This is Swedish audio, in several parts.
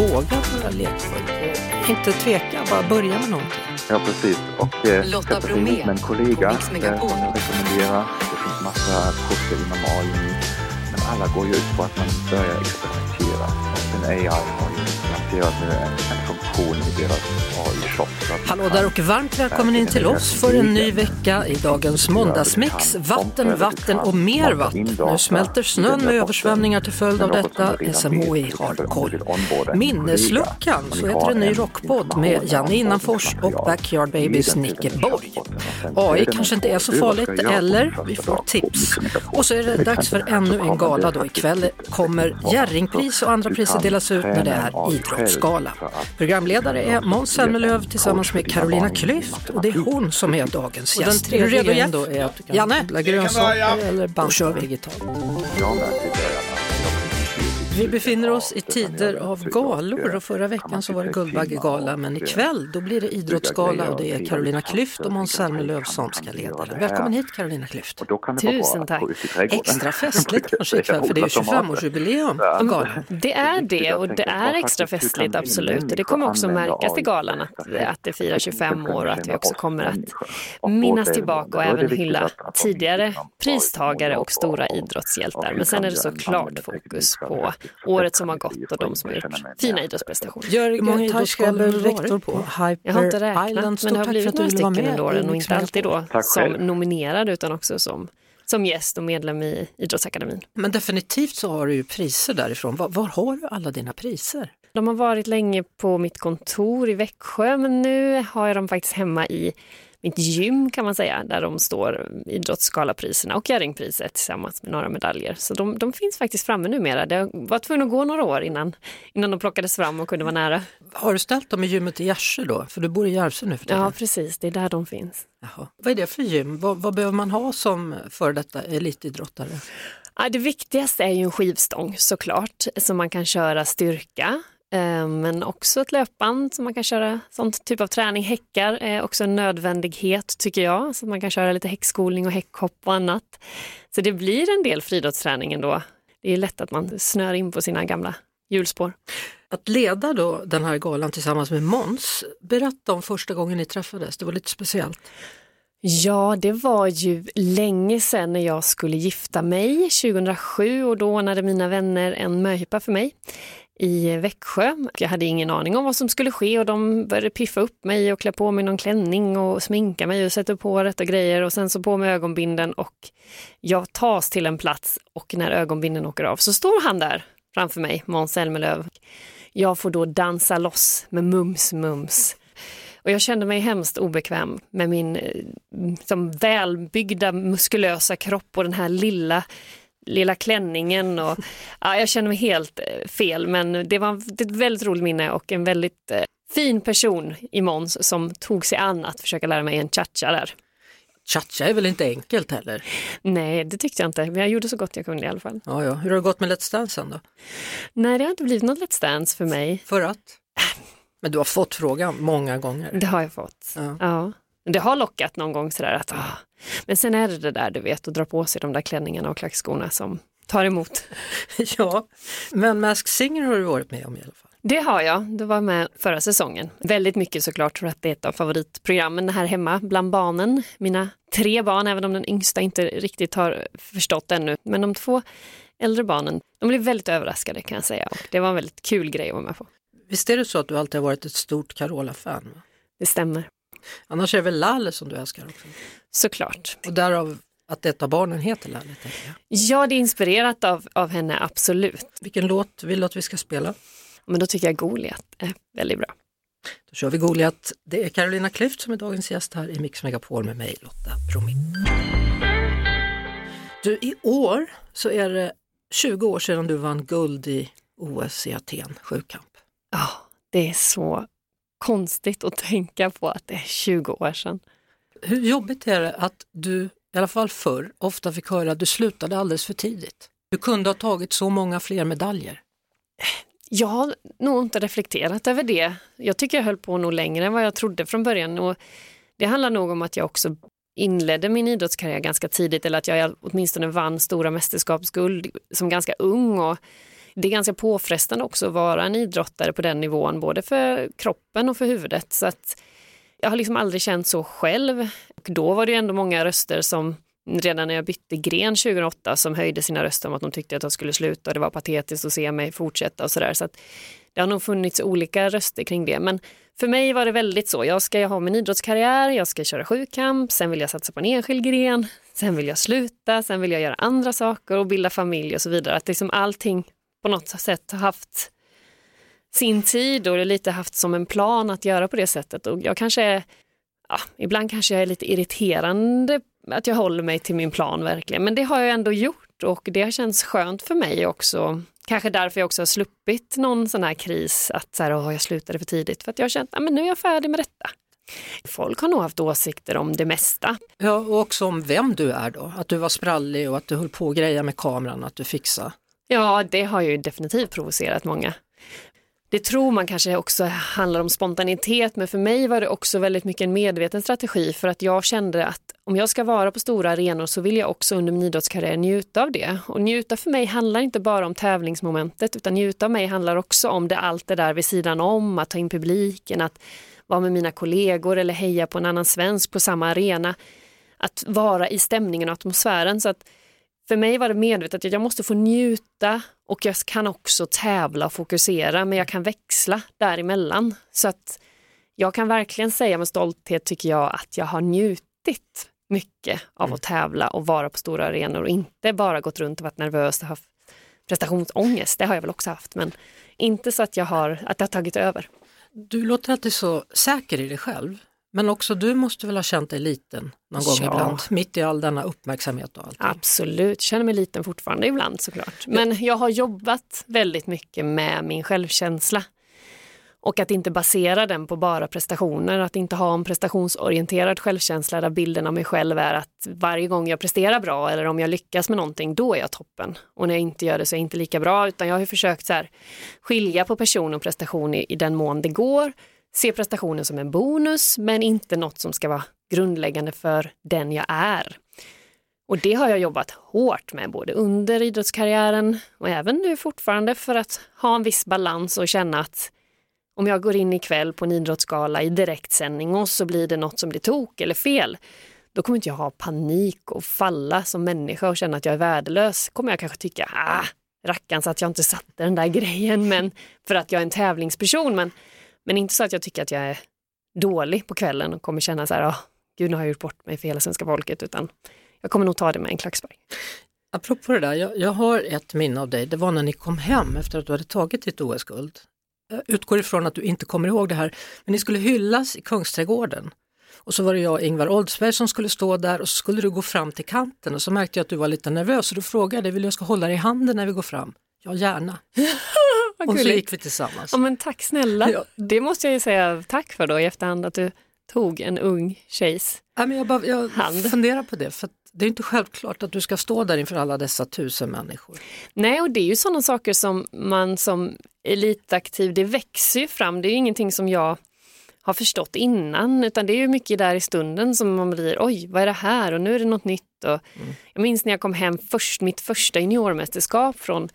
våga vara lekfull. Inte tveka, bara börja med någonting. Ja, precis. Och eh, Lotta Bromé med en kollega eh, rekommenderar. Det finns massa kurser inom AI. Men alla går ju ut på att man börjar experimentera. OpenAI har ju lanserat nu en, eh, en funktion i deras AI-shop. Hallå där och varmt välkommen in till oss för en ny vecka i dagens måndagsmix. Vatten, vatten och mer vatten. Nu smälter snön med översvämningar till följd av detta. SMHI har koll. Minnesluckan, så heter en ny rockpodd med Janne Innanfors och Backyard Babies Nicke Borg. AI kanske inte är så farligt, eller vi får tips. Och så är det dags för ännu en gala då. Ikväll kommer Jerringpris och andra priser delas ut när det är idrott idrottsgala. Programledare är Måns Zelmerlöw tillsammans med Carolina Klüft och det är hon som är dagens den gäst. tredje är du redo Jeff? då är att du kan Janne, odla grönsaker eller Då kör banta vi. Vi befinner oss i tider av galor. och förra veckan så var det Guldbaggegala men ikväll då blir det idrottsgala och det är Carolina Klüft och Måns Zelmerlöw som ska leda det. Välkommen hit Carolina Klüft. Tusen tack. Extra festligt kanske ikväll för det är 25-årsjubileum av galan. Det är det och det är extra festligt absolut. Och det kommer också märkas i galan att, att det firar 25 år och att vi också kommer att minnas tillbaka och även hylla tidigare pristagare och stora idrottshjältar. Men sen är det såklart fokus på året som har gått och de som har gjort fina idrottsprestationer. Hur många Jörgen du rektor på? Hyper Jag har inte räknat Island. men Stort det har blivit några stycken under åren och inte alltid då som nominerad utan också som, som gäst och medlem i Idrottsakademin. Men definitivt så har du ju priser därifrån. Var, var har du alla dina priser? De har varit länge på mitt kontor i Växjö men nu har jag dem faktiskt hemma i mitt gym kan man säga, där de står Idrottsgalapriserna och Jerringpriset tillsammans med några medaljer. Så de, de finns faktiskt framme numera. Det var tvungen att gå några år innan, innan de plockades fram och kunde vara nära. Har du ställt dem i gymmet i Gärsö då? För du bor i Järvsö nu för tiden. Ja, precis, det är där de finns. Jaha. Vad är det för gym? Vad, vad behöver man ha som före detta elitidrottare? Ja, det viktigaste är ju en skivstång såklart, så man kan köra styrka. Eh, Men också ett löpband som man kan köra sån typ av träning. Häckar är också en nödvändighet tycker jag, så man kan köra lite häckskolning och häckhopp och annat. Så det blir en del friidrottsträning ändå. Det är lätt att man snör in på sina gamla hjulspår. Att leda då den här galan tillsammans med Måns, berätta om första gången ni träffades, det var lite speciellt. Ja, det var ju länge sedan när jag skulle gifta mig, 2007, och då ordnade mina vänner en möhippa för mig i Växjö. Jag hade ingen aning om vad som skulle ske och de började piffa upp mig och klä på mig någon klänning och sminka mig och sätta på rätta grejer och sen så på mig ögonbinden och jag tas till en plats och när ögonbinden åker av så står han där framför mig, Måns Zelmerlöw. Jag får då dansa loss med mums mums. Och jag kände mig hemskt obekväm med min eh, som välbyggda muskulösa kropp och den här lilla lilla klänningen och ja, jag kände mig helt eh, fel men det var ett väldigt roligt minne och en väldigt eh, fin person i Måns som tog sig an att försöka lära mig en cha-cha där. Cha-cha är väl inte enkelt heller? Nej, det tyckte jag inte, men jag gjorde så gott jag kunde i alla fall. Ja, ja. Hur har det gått med Let's Dance då? Nej, det har inte blivit något Let's Dance för mig. För att? Men du har fått frågan många gånger. Det har jag fått. Ja. Ja. Det har lockat någon gång sådär att, ah. Men sen är det det där du vet att dra på sig de där klänningarna och klackskorna som tar emot. ja, men Masked Singer har du varit med om i alla fall. Det har jag, det var med förra säsongen. Väldigt mycket såklart för att det är ett av favoritprogrammen här hemma bland barnen. Mina tre barn, även om den yngsta inte riktigt har förstått ännu. Men de två äldre barnen, de blev väldigt överraskade kan jag säga. Och det var en väldigt kul grej att vara med på. Visst är det så att du alltid har varit ett stort Carola-fan? Det stämmer, Annars är det väl Lalle som du älskar också? såklart. Och därav att ett av barnen heter Lalle. Ja, det är inspirerat av, av henne, absolut. Vilken låt vill du att vi ska spela? Men då tycker jag Goliat är väldigt bra. Då kör vi Goliat. Det är Carolina Klüft som är dagens gäst här i Mix Megapol med mig, Lotta Bromé. Du, i år så är det 20 år sedan du vann guld i OS i Aten, sjukamp. Ja, det är så konstigt att tänka på att det är 20 år sedan. Hur jobbigt är det att du, i alla fall förr, ofta fick höra att du slutade alldeles för tidigt? Du kunde ha tagit så många fler medaljer. Jag har nog inte reflekterat över det. Jag tycker jag höll på nog längre än vad jag trodde från början. Och det handlar nog om att jag också inledde min idrottskarriär ganska tidigt eller att jag åtminstone vann stora mästerskapsguld som ganska ung och det är ganska påfrestande också att vara en idrottare på den nivån, både för kroppen och för huvudet. Så att jag har liksom aldrig känt så själv. Och då var det ändå många röster som redan när jag bytte gren 2008 som höjde sina röster om att de tyckte att jag skulle sluta och det var patetiskt att se mig fortsätta och sådär. Så att det har nog funnits olika röster kring det. Men för mig var det väldigt så. Jag ska ha min idrottskarriär, jag ska köra sjukamp, sen vill jag satsa på en enskild gren, sen vill jag sluta, sen vill jag göra andra saker och bilda familj och så vidare. Att liksom allting på något sätt haft sin tid och lite haft som en plan att göra på det sättet. Och jag kanske är, ja, ibland kanske jag är lite irriterande att jag håller mig till min plan verkligen. Men det har jag ändå gjort och det har känts skönt för mig också. Kanske därför jag också har sluppit någon sån här kris, att så här, åh, jag slutade för tidigt. För att jag har känt, att nu är jag färdig med detta. Folk har nog haft åsikter om det mesta. Ja, och också om vem du är då. Att du var sprallig och att du höll på att greja med kameran, att du fixade. Ja, det har ju definitivt provocerat många. Det tror man kanske också handlar om spontanitet, men för mig var det också väldigt mycket en medveten strategi för att jag kände att om jag ska vara på stora arenor så vill jag också under min idrottskarriär njuta av det. Och njuta för mig handlar inte bara om tävlingsmomentet, utan njuta av mig handlar också om det, allt det där vid sidan om, att ta in publiken, att vara med mina kollegor eller heja på en annan svensk på samma arena. Att vara i stämningen och atmosfären. Så att för mig var det medvetet att jag måste få njuta och jag kan också tävla och fokusera men jag kan växla däremellan. Så att jag kan verkligen säga med stolthet tycker jag att jag har njutit mycket av mm. att tävla och vara på stora arenor och inte bara gått runt och varit nervös och haft prestationsångest. Det har jag väl också haft men inte så att jag har, att det har tagit över. Du låter alltid så säker i dig själv. Men också du måste väl ha känt dig liten någon gång ja. ibland, mitt i all denna uppmärksamhet och allt. Absolut, känner mig liten fortfarande ibland såklart. Men jag har jobbat väldigt mycket med min självkänsla. Och att inte basera den på bara prestationer, att inte ha en prestationsorienterad självkänsla där bilden av mig själv är att varje gång jag presterar bra eller om jag lyckas med någonting, då är jag toppen. Och när jag inte gör det så är jag inte lika bra, utan jag har försökt så här, skilja på person och prestation i, i den mån det går se prestationen som en bonus men inte något som ska vara grundläggande för den jag är. Och det har jag jobbat hårt med både under idrottskarriären och även nu fortfarande för att ha en viss balans och känna att om jag går in ikväll på en idrottsgala i direktsändning och så blir det något som blir tok eller fel, då kommer inte jag ha panik och falla som människa och känna att jag är värdelös. kommer jag kanske tycka, ah, rackarns att jag inte satte den där grejen, men för att jag är en tävlingsperson. Men men inte så att jag tycker att jag är dålig på kvällen och kommer känna så här, oh, gud nu har jag gjort bort mig för hela svenska folket, utan jag kommer nog ta det med en klackspark. Apropå det där, jag, jag har ett minne av dig, det var när ni kom hem efter att du hade tagit ditt OS-guld. Jag utgår ifrån att du inte kommer ihåg det här, men ni skulle hyllas i Kungsträdgården. Och så var det jag och Ingvar Oldsberg som skulle stå där och så skulle du gå fram till kanten och så märkte jag att du var lite nervös och då frågade jag dig, vill jag ska hålla dig i handen när vi går fram? Ja, gärna. och så gick vi tillsammans. Ja, men tack snälla. Ja. Det måste jag ju säga tack för då i efterhand att du tog en ung tjejs ja, men jag, bara, jag hand. funderar på det, för det är inte självklart att du ska stå där inför alla dessa tusen människor. Nej, och det är ju sådana saker som man som elitaktiv, det växer ju fram. Det är ju ingenting som jag har förstått innan, utan det är ju mycket där i stunden som man blir, oj, vad är det här? Och nu är det något nytt. Och mm. Jag minns när jag kom hem först, mitt första juniormästerskap från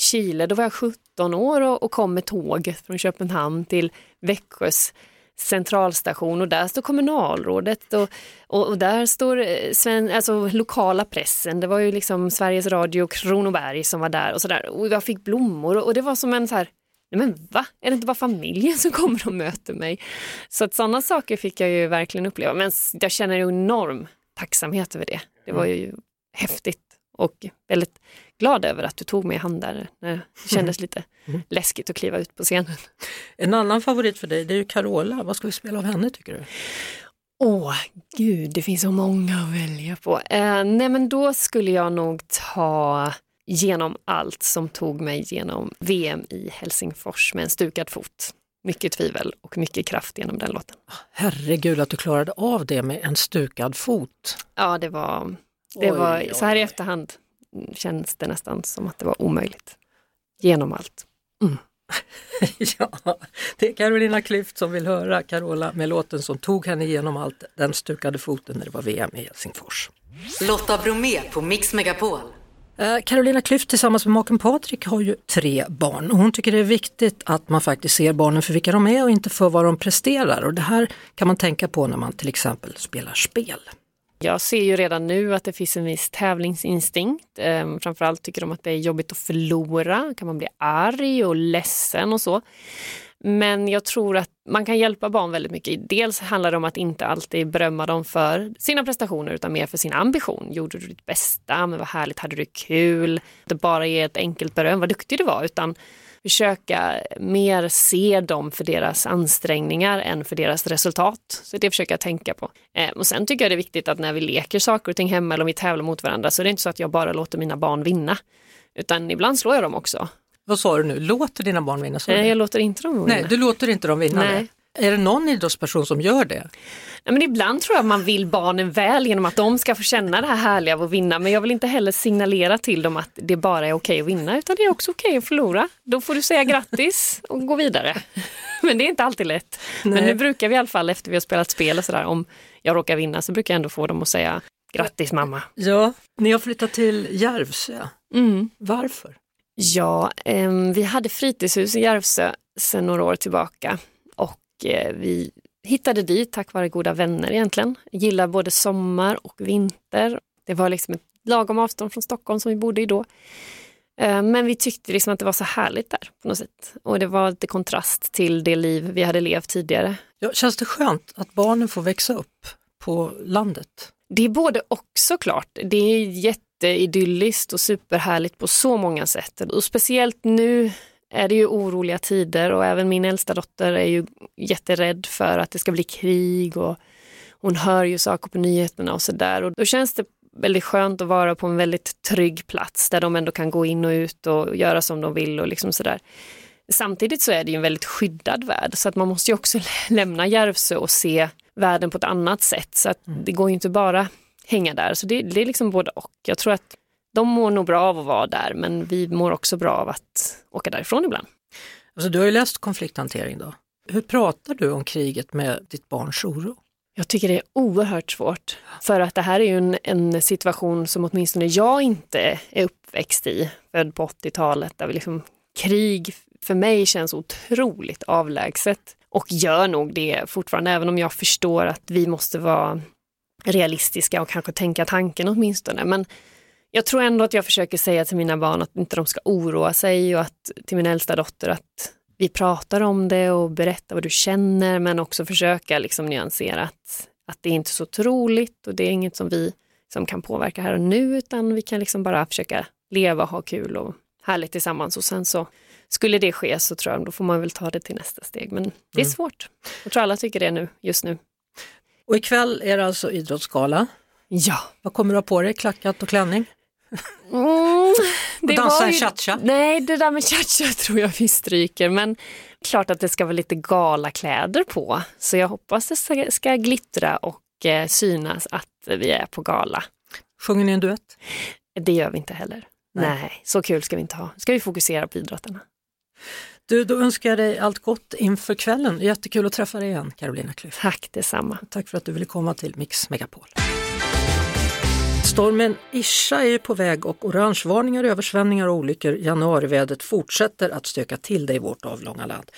Chile, då var jag 17 år och, och kom med tåg från Köpenhamn till Växjös centralstation och där står kommunalrådet och, och, och där står eh, sven, alltså, lokala pressen. Det var ju liksom Sveriges Radio Kronoberg som var där och sådär. Och jag fick blommor och, och det var som en så här, nej men va, är det inte bara familjen som kommer och möter mig? Så att sådana saker fick jag ju verkligen uppleva. Men jag känner ju enorm tacksamhet över det. Det var ju mm. häftigt och väldigt glad över att du tog mig i hand där. Det kändes mm. lite mm. läskigt att kliva ut på scenen. En annan favorit för dig det är ju Carola. Vad ska vi spela av henne tycker du? Åh, gud, det finns så många att välja på. Eh, nej, men då skulle jag nog ta Genom allt som tog mig genom VM i Helsingfors med en stukad fot. Mycket tvivel och mycket kraft genom den låten. Herregud att du klarade av det med en stukad fot. Ja, det var, det oj, var så här i efterhand känns det nästan som att det var omöjligt. Genom allt. Mm. ja, det är Carolina Klüft som vill höra Carola med låten som tog henne igenom allt, den stukade foten när det var VM i Helsingfors. Lotta Bromé på Mix Megapol. Eh, Carolina Klüft tillsammans med maken Patrik har ju tre barn och hon tycker det är viktigt att man faktiskt ser barnen för vilka de är och inte för vad de presterar och det här kan man tänka på när man till exempel spelar spel. Jag ser ju redan nu att det finns en viss tävlingsinstinkt. Ehm, framförallt tycker de att det är jobbigt att förlora, kan man bli arg och ledsen och så. Men jag tror att man kan hjälpa barn väldigt mycket. Dels handlar det om att inte alltid berömma dem för sina prestationer utan mer för sin ambition. Gjorde du ditt bästa? Men vad härligt, hade du kul? Inte bara ge ett enkelt beröm, vad duktig du var, utan försöka mer se dem för deras ansträngningar än för deras resultat. Så det försöker jag tänka på. Eh, och sen tycker jag det är viktigt att när vi leker saker och ting hemma eller om vi tävlar mot varandra så är det inte så att jag bara låter mina barn vinna. Utan ibland slår jag dem också. Vad sa du nu, låter dina barn vinna? Nej, jag låter inte dem vinna. Nej, du låter inte dem vinna? Nej. Är det någon idrottsperson som gör det? Nej, men ibland tror jag man vill barnen väl genom att de ska få känna det här härliga av att vinna. Men jag vill inte heller signalera till dem att det bara är okej att vinna, utan det är också okej att förlora. Då får du säga grattis och gå vidare. Men det är inte alltid lätt. Nej. Men nu brukar vi i alla fall efter vi har spelat spel och sådär, om jag råkar vinna så brukar jag ändå få dem att säga grattis mamma. Ja, ni har flyttat till Järvsö. Mm. Varför? Ja, eh, vi hade fritidshus i Järvsö sedan några år tillbaka vi hittade dit tack vare goda vänner egentligen. Gillar både sommar och vinter. Det var liksom ett lagom avstånd från Stockholm som vi bodde i då. Eh, men vi tyckte liksom att det var så härligt där på något sätt. Och det var lite kontrast till det liv vi hade levt tidigare. Ja, känns det skönt att barnen får växa upp på landet? Det är både och såklart. Det är jätteidylliskt och superhärligt på så många sätt. Och speciellt nu är det ju oroliga tider och även min äldsta dotter är ju jätterädd för att det ska bli krig och hon hör ju saker på nyheterna och sådär. Och då känns det väldigt skönt att vara på en väldigt trygg plats där de ändå kan gå in och ut och göra som de vill och liksom sådär. Samtidigt så är det ju en väldigt skyddad värld så att man måste ju också lämna Järvsö och se världen på ett annat sätt. Så att mm. det går ju inte bara hänga där. Så det, det är liksom både och. Jag tror att de mår nog bra av att vara där men vi mår också bra av att åka därifrån ibland. Alltså, du har ju läst konflikthantering då. Hur pratar du om kriget med ditt barns oro? Jag tycker det är oerhört svårt för att det här är ju en, en situation som åtminstone jag inte är uppväxt i, född på 80-talet, där vi liksom, krig för mig känns otroligt avlägset och gör nog det fortfarande, även om jag förstår att vi måste vara realistiska och kanske tänka tanken åtminstone. Men jag tror ändå att jag försöker säga till mina barn att inte de ska oroa sig och att till min äldsta dotter att vi pratar om det och berättar vad du känner men också försöka liksom nyansera att, att det är inte så troligt och det är inget som vi som kan påverka här och nu utan vi kan liksom bara försöka leva ha kul och härligt tillsammans och sen så skulle det ske så tror jag då får man väl ta det till nästa steg men det är mm. svårt. Jag tror alla tycker det nu, just nu. Och ikväll är det alltså idrottsgala. Ja. Vad kommer du ha på dig? Klackat och klänning? Mm, det och dansa en cha-cha? Nej, det där med cha-cha tror jag vi stryker. Men klart att det ska vara lite galakläder på. Så jag hoppas det ska, ska glittra och eh, synas att vi är på gala. Sjunger ni en duett? Det gör vi inte heller. Nej. Nej, så kul ska vi inte ha. Ska vi fokusera på idrotterna. Du, då önskar jag dig allt gott inför kvällen. Jättekul att träffa dig igen, Carolina Klüft. Tack detsamma. Tack för att du ville komma till Mix Megapol. Stormen Isha är på väg och orangevarningar, översvämningar och olyckor. Januarivädret fortsätter att stöka till det i vårt avlånga land.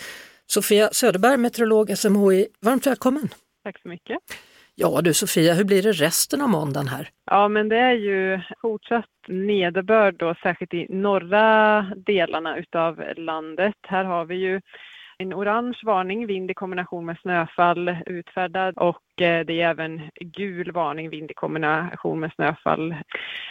Sofia Söderberg, meteorolog SMHI, varmt välkommen! Tack så mycket! Ja du Sofia, hur blir det resten av måndagen här? Ja men det är ju fortsatt nederbörd då, särskilt i norra delarna utav landet. Här har vi ju en orange varning, vind i kombination med snöfall utfärdad och Eh, det är även gul varning, vind i kombination med snöfall.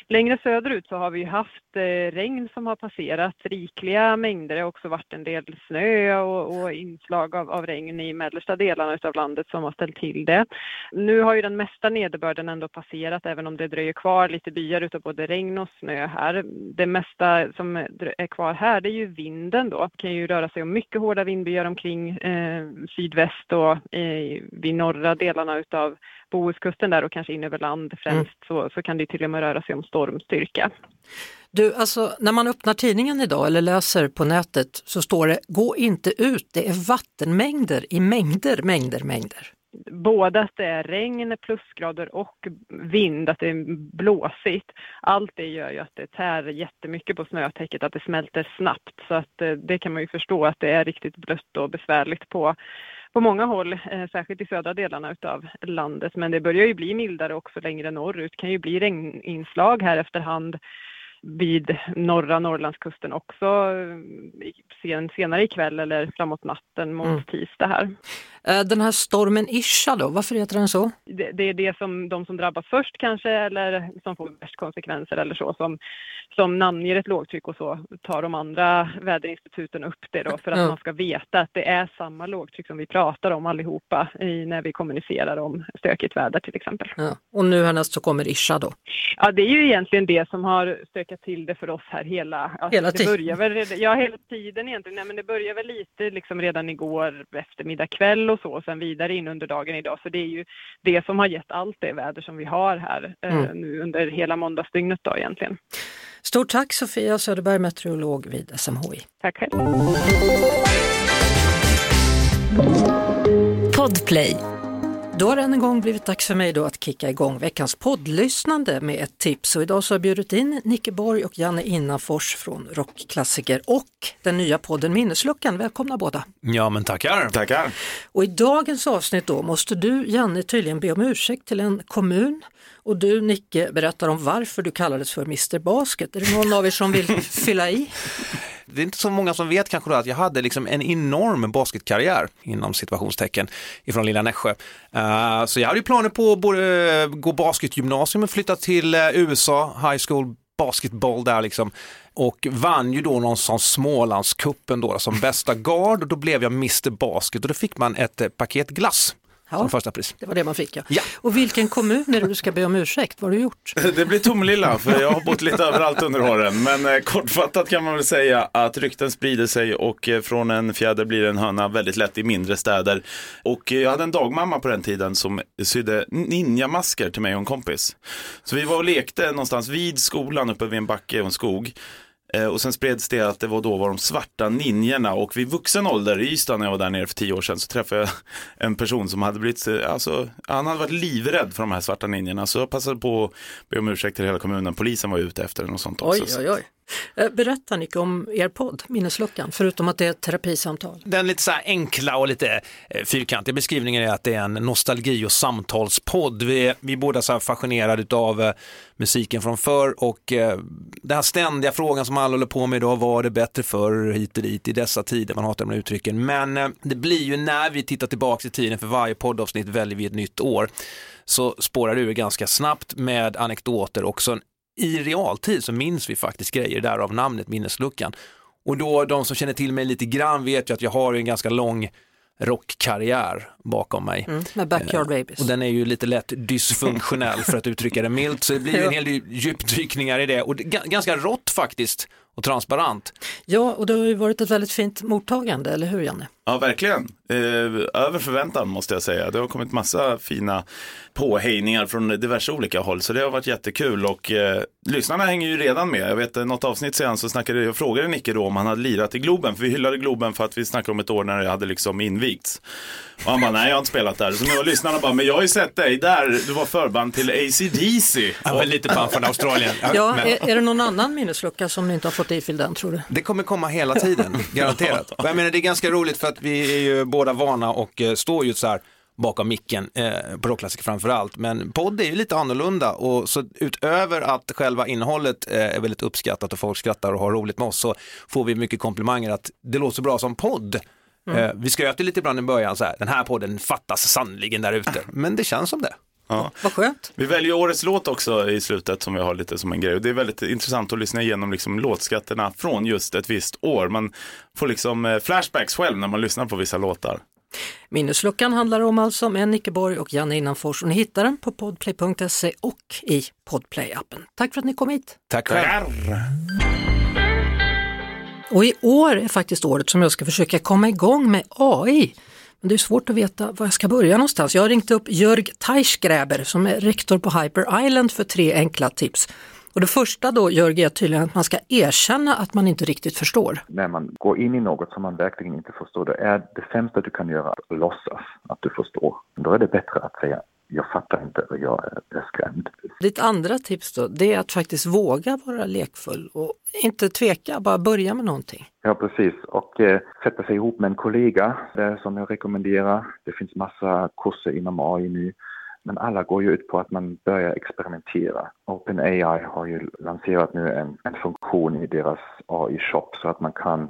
Längre söderut så har vi haft eh, regn som har passerat, rikliga mängder. Det har också varit en del snö och, och inslag av, av, regn i mellersta delarna av landet som har ställt till det. Nu har ju den mesta nederbörden ändå passerat, även om det dröjer kvar lite byar utav både regn och snö här. Det mesta som är kvar här, det är ju vinden då. Det kan ju röra sig om mycket hårda vindbyar omkring eh, sydväst och eh, vid norra delarna utav Bohuskusten där och kanske in över land främst mm. så, så kan det till och med röra sig om stormstyrka. Du, alltså när man öppnar tidningen idag eller läser på nätet så står det gå inte ut, det är vattenmängder i mängder, mängder, mängder. både att det är regn, plusgrader och vind, att det är blåsigt. Allt det gör ju att det tär jättemycket på snötäcket, att det smälter snabbt. Så att eh, det kan man ju förstå att det är riktigt blött och besvärligt på på många håll, eh, särskilt i södra delarna utav landet. Men det börjar ju bli mildare också längre norrut. Det kan ju bli regninslag här efterhand vid norra Norrlandskusten också eh, sen, senare ikväll eller framåt natten mot mm. tisdag här. Eh, den här stormen Isha då, varför heter den så? Det, det, är det som de som drabbas först kanske eller som får värst konsekvenser eller så som, som namnger ett lågtryck och så tar de andra väderinstituten upp det då för att mm. man ska veta att det är samma lågtryck som vi pratar om allihopa i, när vi kommunicerar om stökigt väder till exempel. Ja. Och nu härnäst så kommer Isha då? Ja det är ju egentligen det som har stökat till det för oss här hela, alltså, hela tiden. Börjar väl, ja hela tiden egentligen, Nej, men det börjar väl lite liksom redan igår eftermiddag kväll och så och sen vidare in under dagen idag. Så det är ju det som har gett allt det väder som vi har här eh, mm. nu under hela måndagsdygnet då egentligen. Stort tack Sofia Söderberg, meteorolog vid SMHI. Tack själv. Podplay då har det än en gång blivit dags för mig då att kicka igång veckans poddlyssnande med ett tips. Och idag så har jag bjudit in Nicke Borg och Janne Innafors från Rockklassiker och den nya podden Minnesluckan. Välkomna båda! Ja men tackar! Tackar! Och i dagens avsnitt då måste du Janne tydligen be om ursäkt till en kommun och du Nicke berättar om varför du kallades för Mr Basket. Är det någon av er som vill fylla i? Det är inte så många som vet kanske då att jag hade liksom en enorm basketkarriär inom situationstecken ifrån lilla Nässjö. Uh, så jag hade ju planer på att både gå basketgymnasium och flytta till eh, USA, high school basketboll där liksom. Och vann ju då någon sån Smålandskuppen då som bästa guard och då blev jag Mr Basket och då fick man ett eh, paket glass Ja, som första pris. Det var det man fick ja. ja. Och vilken kommun är det du ska be om ursäkt? Vad har du gjort? Det blir Tomelilla för jag har bott lite överallt under åren. Men eh, kortfattat kan man väl säga att rykten sprider sig och eh, från en fjäder blir en höna väldigt lätt i mindre städer. Och eh, jag hade en dagmamma på den tiden som sydde ninjamasker till mig och en kompis. Så vi var och lekte någonstans vid skolan uppe vid en backe och en skog. Eh, och sen spreds det att det var då var de svarta ninjorna och vid vuxen ålder i Ystad när jag var där nere för tio år sedan så träffade jag en person som hade blivit, eh, alltså han hade varit livrädd för de här svarta ninjorna så jag passade på att be om ursäkt till hela kommunen, polisen var ute efter den och sånt också. Oj, oj, oj. Eh, berätta Nick om er podd, Minnesluckan, förutom att det är ett terapisamtal. Den lite så enkla och lite eh, fyrkantiga beskrivningen är att det är en nostalgi och samtalspodd. Vi är, vi är båda så här fascinerade av eh, musiken från förr och den här ständiga frågan som alla håller på med idag, var det bättre förr hit och dit i dessa tider, man hatar de här uttrycken. Men det blir ju när vi tittar tillbaka i tiden, för varje poddavsnitt väljer vi ett nytt år, så spårar det ur ganska snabbt med anekdoter också. en i realtid så minns vi faktiskt grejer, därav namnet minnesluckan. Och då de som känner till mig lite grann vet ju att jag har en ganska lång rockkarriär bakom mig. Mm, med Backyard eh, Babies. Och den är ju lite lätt dysfunktionell för att uttrycka det milt, så det blir en hel del djupdykningar i det och det, ganska rått faktiskt och transparent. Ja, och det har ju varit ett väldigt fint mottagande, eller hur Janne? Ja, verkligen. Eh, över förväntan måste jag säga. Det har kommit massa fina påhejningar från diverse olika håll, så det har varit jättekul och eh, lyssnarna hänger ju redan med. Jag vet eh, något avsnitt sen så snackade jag frågade Nicke då om han hade lirat i Globen, för vi hyllade Globen för att vi snackade om ett år när det hade liksom invigts. Och han bara, nej jag har inte spelat där. Så nu var lyssnarna bara, men jag har ju sett dig där, du var förband till ACDC. Han var lite band från Australien. Ja, är, är, det någon annan minneslucka som ni inte har fått ifylld än tror du? Det kommer komma hela tiden, garanterat. Jag menar det är ganska roligt för att vi är ju båda vana och eh, står ju så här bakom micken, eh, på rockklassiker framför allt. Men podd är ju lite annorlunda och så utöver att själva innehållet eh, är väldigt uppskattat och folk skrattar och har roligt med oss så får vi mycket komplimanger att det låter så bra som podd. Mm. Eh, vi skröt lite ibland i början så här, den här podden fattas sannligen där ute, men det känns som det. Ja. Vad skönt. Vi väljer årets låt också i slutet som vi har lite som en grej. Och det är väldigt intressant att lyssna igenom liksom låtskatterna från just ett visst år. Man får liksom eh, flashbacks själv när man lyssnar på vissa låtar. Minnesluckan handlar om alltså med Nickeborg och Janne Innanfors och ni hittar den på podplay.se och i Podplay-appen. Tack för att ni kom hit. Tack själv. Och i år är faktiskt året som jag ska försöka komma igång med AI. Men det är svårt att veta var jag ska börja någonstans. Jag har ringt upp Jörg Teichgräber som är rektor på Hyper Island för tre enkla tips. Och det första då, Jörg, är tydligen att man ska erkänna att man inte riktigt förstår. När man går in i något som man verkligen inte förstår, då är det sämsta du kan göra att låtsas att du förstår. Då är det bättre att säga jag fattar inte och jag är skrämd. Ditt andra tips då, det är att faktiskt våga vara lekfull och inte tveka, bara börja med någonting. Ja, precis. Och eh, sätta sig ihop med en kollega, det som jag rekommenderar. Det finns massa kurser inom AI nu. Men alla går ju ut på att man börjar experimentera. OpenAI har ju lanserat nu en, en funktion i deras AI-shop så att man kan eh,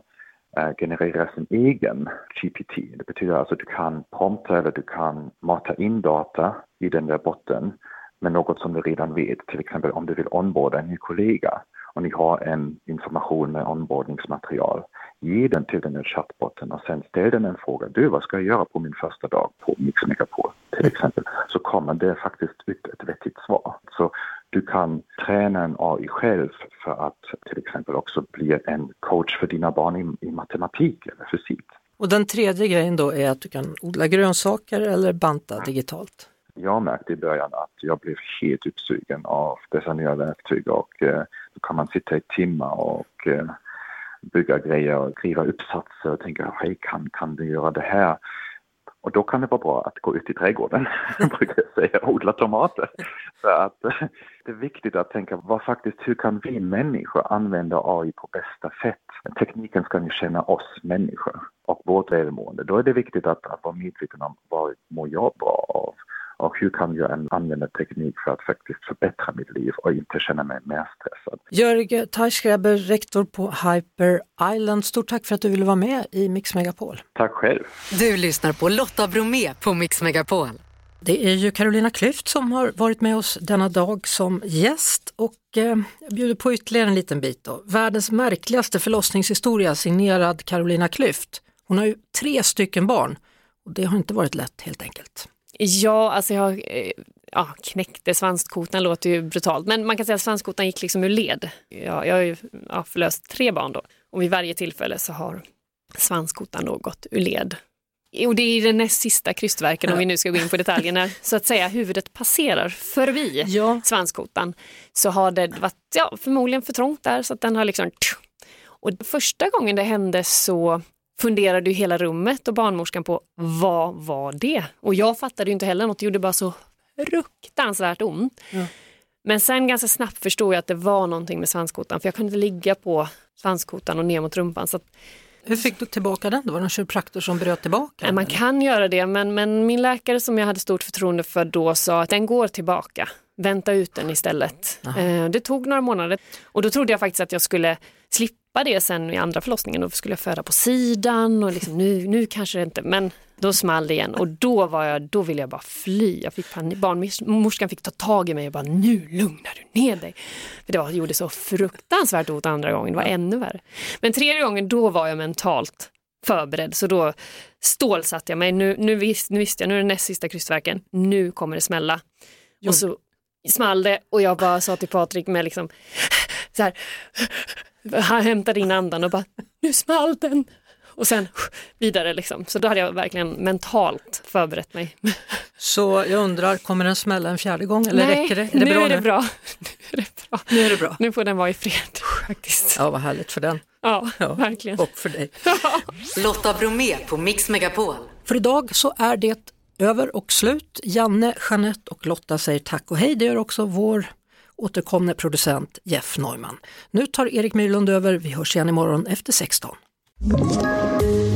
generera sin egen GPT. Det betyder alltså att du kan prompta eller du kan mata in data i den där botten med något som du redan vet. Till exempel om du vill onboarda en ny kollega och ni har en information med onboardningsmaterial. Ge den till den här chattbotten och sen ställ den en fråga. Du, vad ska jag göra på min första dag på Mix Megapol till exempel? Så kommer det faktiskt ut ett vettigt svar. Så du kan träna en AI själv för att till exempel också bli en coach för dina barn i, i matematik eller fysik. Och den tredje grejen då är att du kan odla grönsaker eller banta digitalt. Jag märkte i början att jag blev helt uppsugen av dessa nya verktyg och eh, då kan man sitta i timmar och eh, bygga grejer och skriva uppsatser och tänka, hej, kan, kan du göra det här? Och då kan det vara bra att gå ut i trädgården, brukar jag säga, och odla tomater. Så att det är viktigt att tänka, vad faktiskt, hur kan vi människor använda AI på bästa sätt? Tekniken ska ju känna oss människor och vårt välmående. Då är det viktigt att, att vara medveten om vad mår jag bra av? Och hur kan jag använda teknik för att faktiskt förbättra mitt liv och inte känna mig mer stressad. Jörg Teichgräber, rektor på Hyper Island, stort tack för att du ville vara med i Mix Megapol. Tack själv. Du lyssnar på Lotta Bromé på Mix Megapol. Det är ju Carolina Klüft som har varit med oss denna dag som gäst och eh, jag bjuder på ytterligare en liten bit. Då. Världens märkligaste förlossningshistoria signerad Carolina Klüft. Hon har ju tre stycken barn och det har inte varit lätt helt enkelt. Ja, alltså jag eh, ja, knäckte svanskotan, låter ju brutalt, men man kan säga att svanskotan gick liksom ur led. Jag, jag har ju ja, förlöst tre barn då och vid varje tillfälle så har svanskotan då gått ur led. Och det är den näst sista krystverken om vi nu ska gå in på detaljerna, så att säga huvudet passerar förbi ja. svanskotan så har det varit ja, förmodligen för trångt där så att den har liksom och första gången det hände så funderade ju hela rummet och barnmorskan på vad var det? Och jag fattade ju inte heller något, det gjorde bara så fruktansvärt ont. Ja. Men sen ganska snabbt förstod jag att det var någonting med svanskotan för jag kunde inte ligga på svanskotan och ner mot rumpan. Så hur fick du tillbaka den? Det var någon kiropraktor som bröt tillbaka? Den, man kan göra det men, men min läkare som jag hade stort förtroende för då sa att den går tillbaka. Vänta ut den istället. Eh, det tog några månader och då trodde jag faktiskt att jag skulle slippa släppa det sen i andra förlossningen. Då skulle jag föda på sidan och liksom, nu, nu kanske det inte, men då small det igen och då, var jag, då ville jag bara fly. Jag fick panik. Barnmorskan fick ta tag i mig och bara nu lugnar du ner dig. För det var, gjorde så fruktansvärt ont andra gången, det var ännu värre. Men tredje gången då var jag mentalt förberedd så då stålsatte jag mig. Nu, nu, vis, nu visste jag, nu är det näst sista krystvärken, nu kommer det smälla. Jo. Och så small det och jag bara sa till Patrik med liksom så här han hämtade in andan och bara, nu small den. Och sen vidare liksom. Så då hade jag verkligen mentalt förberett mig. Så jag undrar, kommer den smälla en fjärde gång eller Nej, räcker det? Är det nu, bra är det nu? Bra. nu är det bra. Nu är det bra. Nu får den vara i fred faktiskt. Ja, vad härligt för den. Ja, ja verkligen. Och för dig. Lotta Bromé på Mix Megapol. För idag så är det över och slut. Janne, Jeanette och Lotta säger tack och hej. Det gör också vår återkomne producent Jeff Neumann. Nu tar Erik Myrlund över. Vi hörs igen imorgon efter 16.